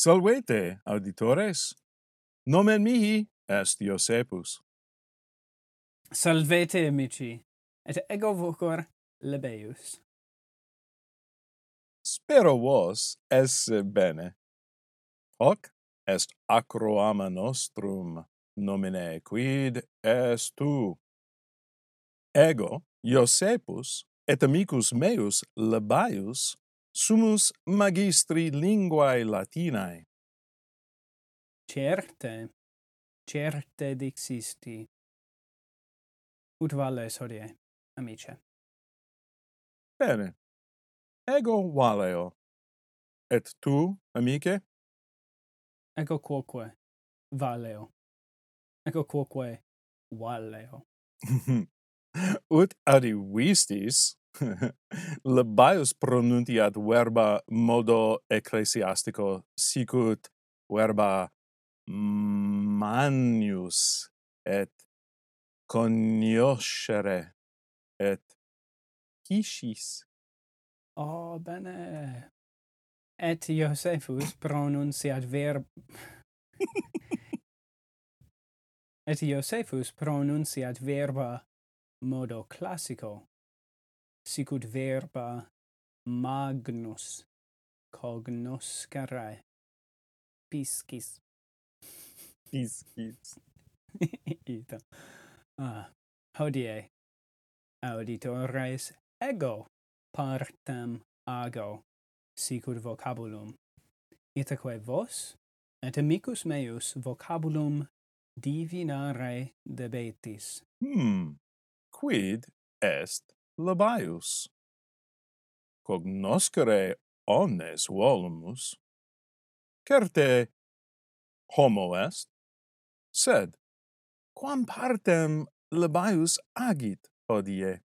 Salvete, auditores! Nomen mihi est Iosepus. Salvete, amici, et ego vocor Lebeius. Spero vos esse bene. Hoc est acroama nostrum nomine quid est tu. Ego, Iosepus, et amicus meus Lebaius, sumus magistri linguae latinae. Certe, certe dixisti. Ut vales hodie, amice. Bene. Ego valeo. Et tu, amice? Ego quoque valeo. Ego quoque valeo. Ut adivistis Labaius pronuntiat verba modo ecclesiastico, sicut verba manius et cognoscere et ciscis. Oh, bene. Et Iosefus pronunciat verb... et Iosefus pronunciat verba modo classico sicut verba magnus cognoscere piscis. Piscis. Ita. Ah hodie auditores ego partem ago sicut vocabulum. Itaque vos et amicus meus vocabulum divinare debetis. Hmm. Quid est labaius. Cognoscere omnes volumus, certe homo est, sed quam partem labaius agit hodie?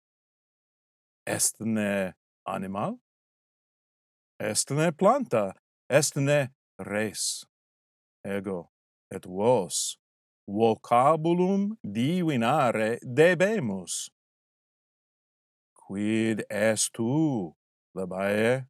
Est ne animal? Est ne planta? Est ne res? Ego et vos vocabulum divinare debemus quid est tu, Labae?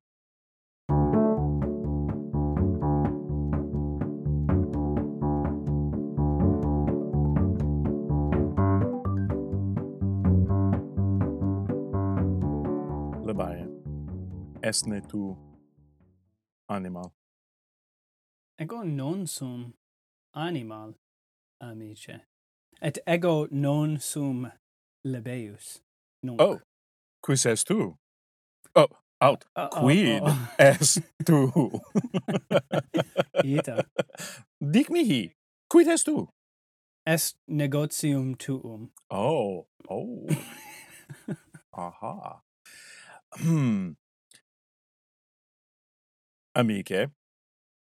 Labae, esne tu animal? Ego non sum animal, amice. Et ego non sum lebeus. Nunc. Oh, Quis est tu? Oh, aut, uh, quid uh, oh. est tu? Ita. Dic mihi, quid est tu? Est negotium tuum. Oh, oh. Aha. Hmm. Amice,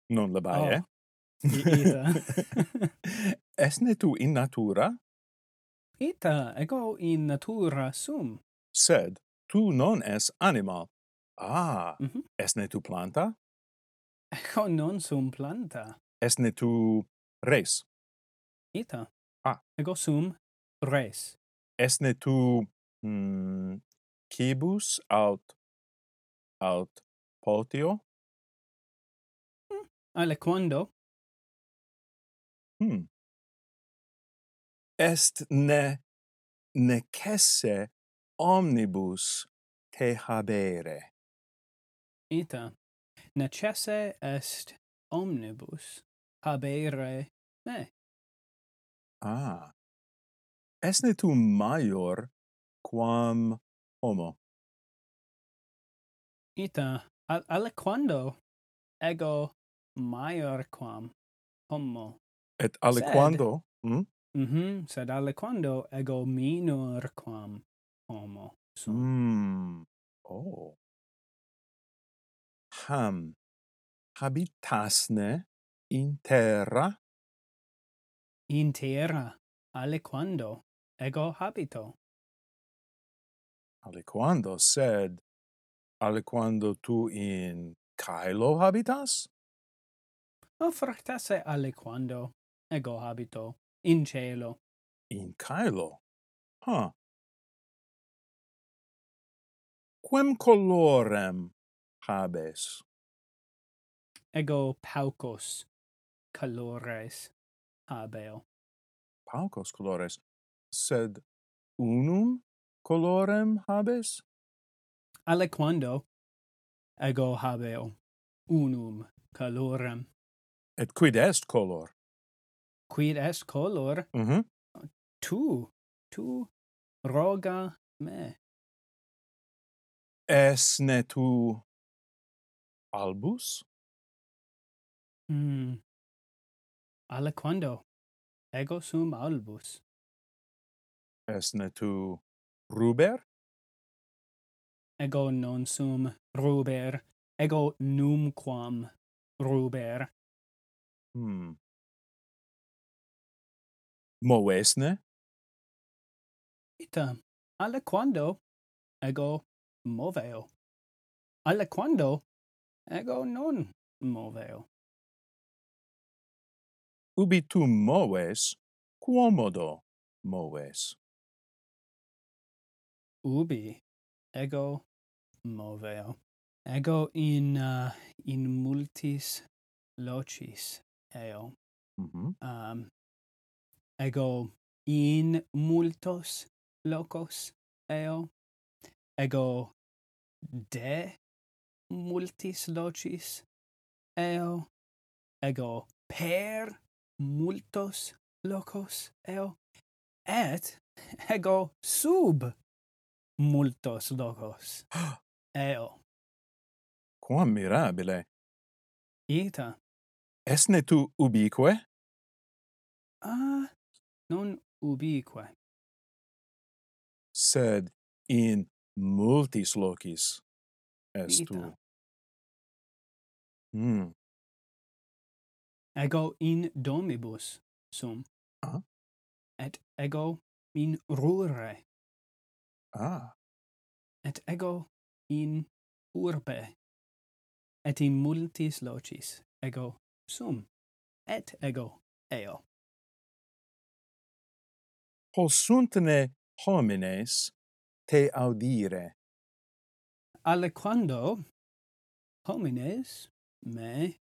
non labae. Oh. Ita. Esne tu in natura? Ita, ego in natura sum sed tu non es anima. Ah, mm -hmm. esne tu planta? Ego oh, non sum planta. Esne tu res? Ita. Ah. Ego sum res. Esne tu mm, cibus aut aut potio? Mm. Aliquando. Hmm. Est ne necesse omnibus te habere. Ita, necesse est omnibus habere me. Ah, esne tu maior quam homo? Ita, al aliquando ego maior quam homo. Et aliquando? Sed, mm? Mm -hmm, sed aliquando ego minor quam homo. So. Mm. Oh. Ham habitasne in terra? In terra, aliquando, ego habito. Aliquando, sed aliquando tu in caelo habitas? O fractase aliquando, ego habito, in cielo. In caelo? Huh quem colorem habes? Ego paucos colores habeo. Paucos colores, sed unum colorem habes? Aliquando ego habeo unum colorem. Et quid est color? Quid est color? Mm -hmm. Tu, tu roga me. Esne tu albus? Hmm. Aliquando ego sum albus. Esne tu ruber? Ego non sum ruber, ego numquam ruber. Hmm. Moesne? Ita, aliquando ego moveo. Alla quando ego non moveo. Ubi tu moves, quomodo moves. Ubi ego moveo. Ego in uh, in multis locis eo. Mm -hmm. um, ego in multos locos eo ego de multis locis. Eo ego per multos locos. Eo et ego sub multos locos. Eo. Quam mirabile ita. Esne tu ubique? Ah non ubique. Sed in multis locis estu. Vita. Hmm. Ego in domibus sum. Ah. Et ego in rure. Ah. Et ego in urbe. Et in multis locis ego sum. Et ego eo. Hos homines te audire. Aliquando homines me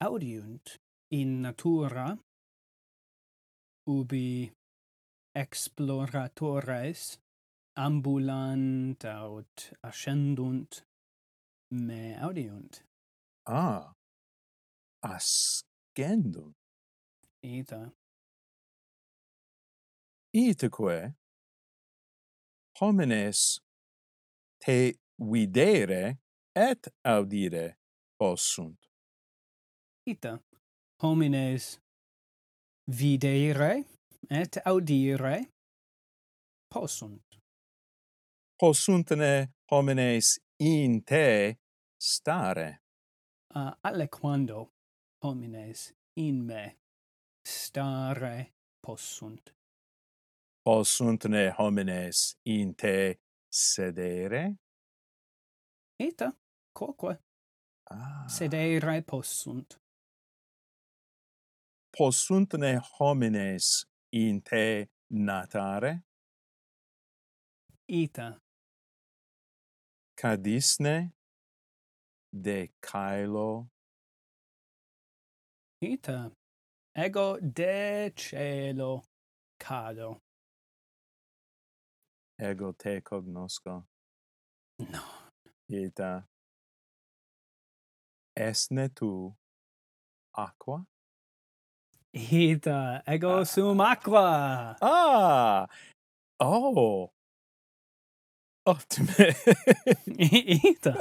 audiunt in natura ubi exploratores ambulant aut ascendunt me audiunt. Ah, ascendunt. Ita. Itaque homines te videre et audire possunt. Ita homines videre et audire possunt. Possuntne homines in te stare. Uh, allequando homines in me stare possunt posuntne homines in te sedere? Ita, quoque. Ah. Sedere possunt. Possuntne homines in te natare? Ita. Cadisne de caelo? Ita. ego de celo cado ego te cognosco. No. Ita. Esne tu aqua? Ita, ego ah. sum aqua. Ah. Oh. Optime. Ita.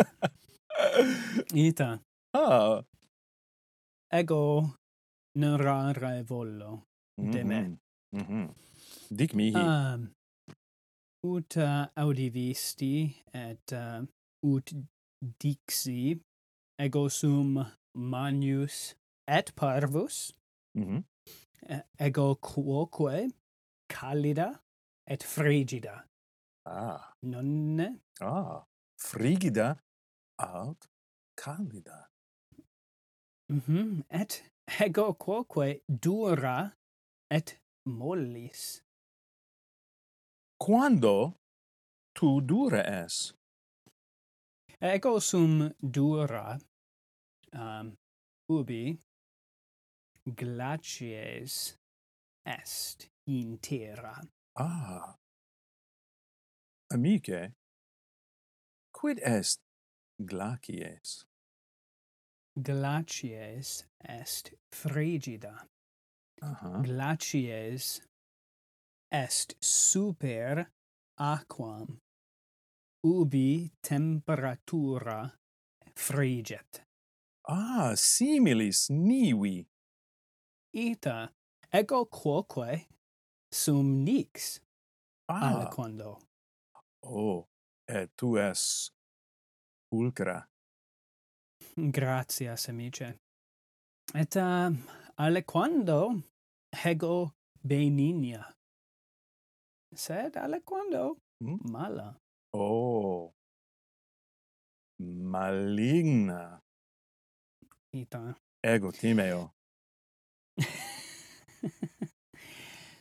Ita. Ah. Ego narrare volo mm -hmm. de me. Mm -hmm. Dic mihi. Um, ut uh, audivisti et uh, ut dixi ego sum manius et parvus mm -hmm. ego quoque calida et frigida. Ah. Nonne? Ah frigida aut calida mhm et ego quoque dura et mollis quando tu dura es? Eh, Ego sum dura um, ubi glacies est in terra. Ah. Amice quid est glacies? Glacies est frigida. Uh -huh. glacies est super aquam. Ubi temperatura friget. Ah similis nivi ita ego quoque sum nix ah. aliquando. Oh et tu es pulcra. Gratias amice. Et uh, aliquando ego beninia. Sed aliquando mm? mala. Oh. Maligna. Ita. Ego timeo.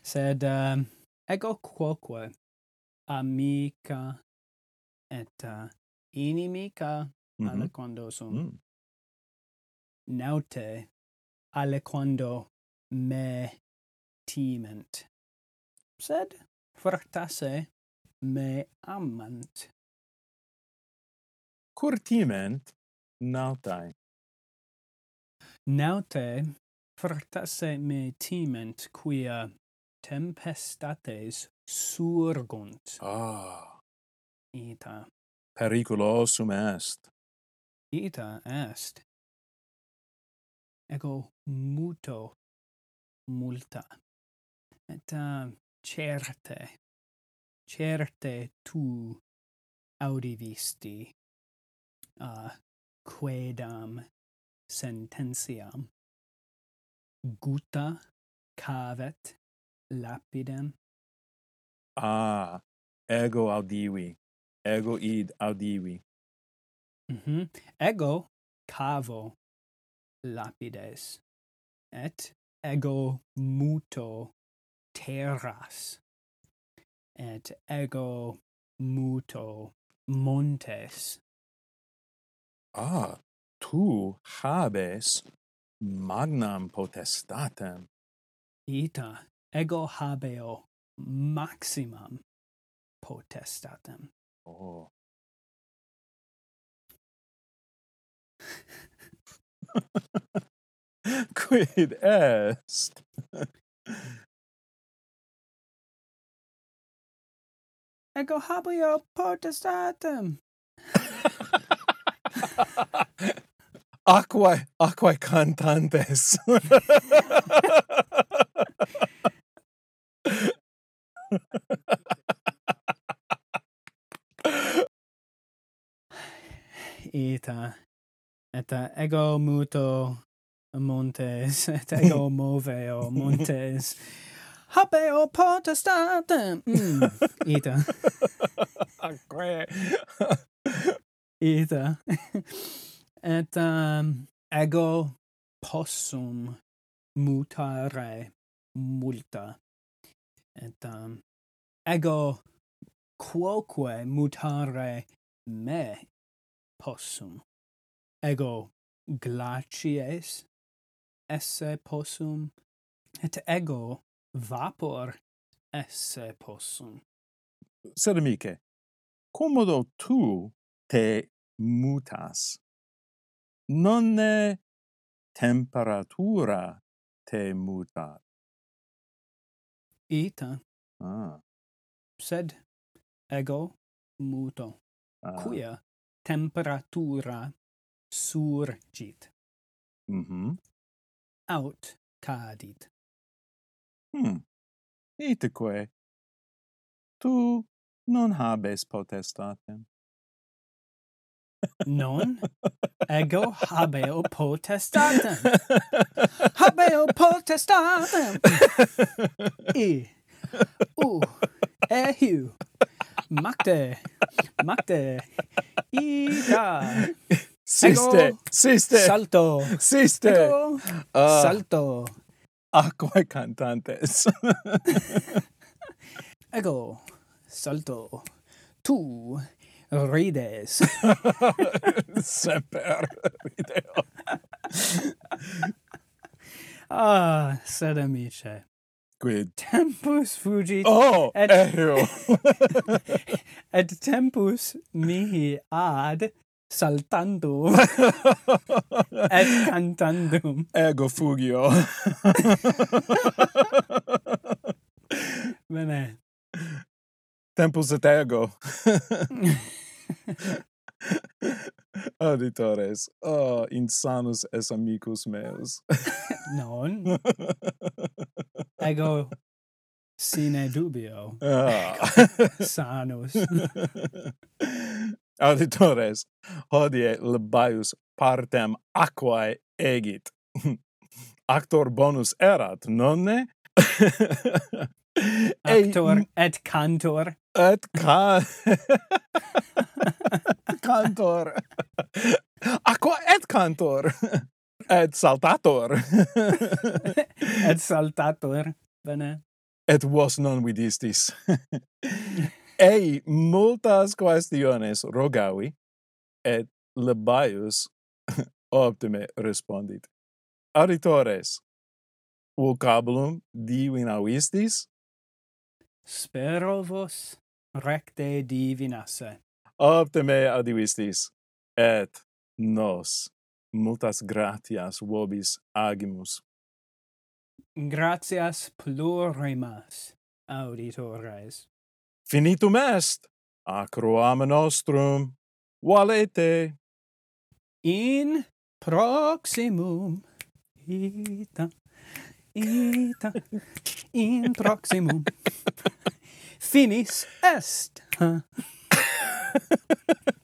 Sed um, ego quoque amica et uh, inimica mm-hmm. mm -hmm. aliquando sum. Mm. Naute aliquando me timent. Sed fortasse me amant. Curtiment nautae. Nautae fortasse me timent quia tempestates surgunt. Ah. Ita. Periculosum est. Ita est. Ego muto multa. Et uh, certe. Certe tu audivisti uh, quedam sententiam. Guta cavet lapidem. Ah ego audivi ego id audivi. Mhm. Mm ego cavo lapides et ego muto terras et ego muto montes. Ah tu habes magnam potestatem. Ita ego habeo maximum potestatem. Oh. Quid est? ego habeo potestatem. aquae, aquae cantantes. Ita, et ego muto montes, et ego moveo montes. habeo potestatem. Mm, ita. Aque. ita. Et um, ego possum mutare multa. Et um, ego quoque mutare me possum. Ego glacies esse possum, et ego vapor esse possum. Sed amice, commodo tu te mutas. Nonne temperatura te mutat. Ita. Ah. Sed ego muto, ah. quia temperatura surgit. Mhm. Mm Aut cadit. Hm. Iteque. Tu non habes potestatem. non ego habeo potestatem habeo potestatem e u ehu macte macte ida siste ego, siste salto siste ego, uh. salto Ah, aquae cantantes. Ego, salto, tu rides. Semper rideo. ah, sed amice. Quid? Tempus fugit. Oh, et, eo. et tempus mihi ad saltandum et cantandum ego fugio. Bene. Tempus et ego. Auditores oh insanus es amicus meus. Non. Ego sine dubio. Ah. ego sanus auditores, hodie lebaius partem aquae egit. Actor bonus erat, nonne? Actor et cantor. Et ca... cantor. Aqua et cantor. Et saltator. et saltator. Bene. Et was non vidistis ei multas quaestiones rogavi et Lebaius optime respondit. Auditores vocabulum divinavistis spero vos recte divinasse. Optime adivistis et nos multas gratias vobis agimus. Gratias plurimas auditores. Finitum est acroam nostrum. Valete in proximum ita ita in proximum finis est.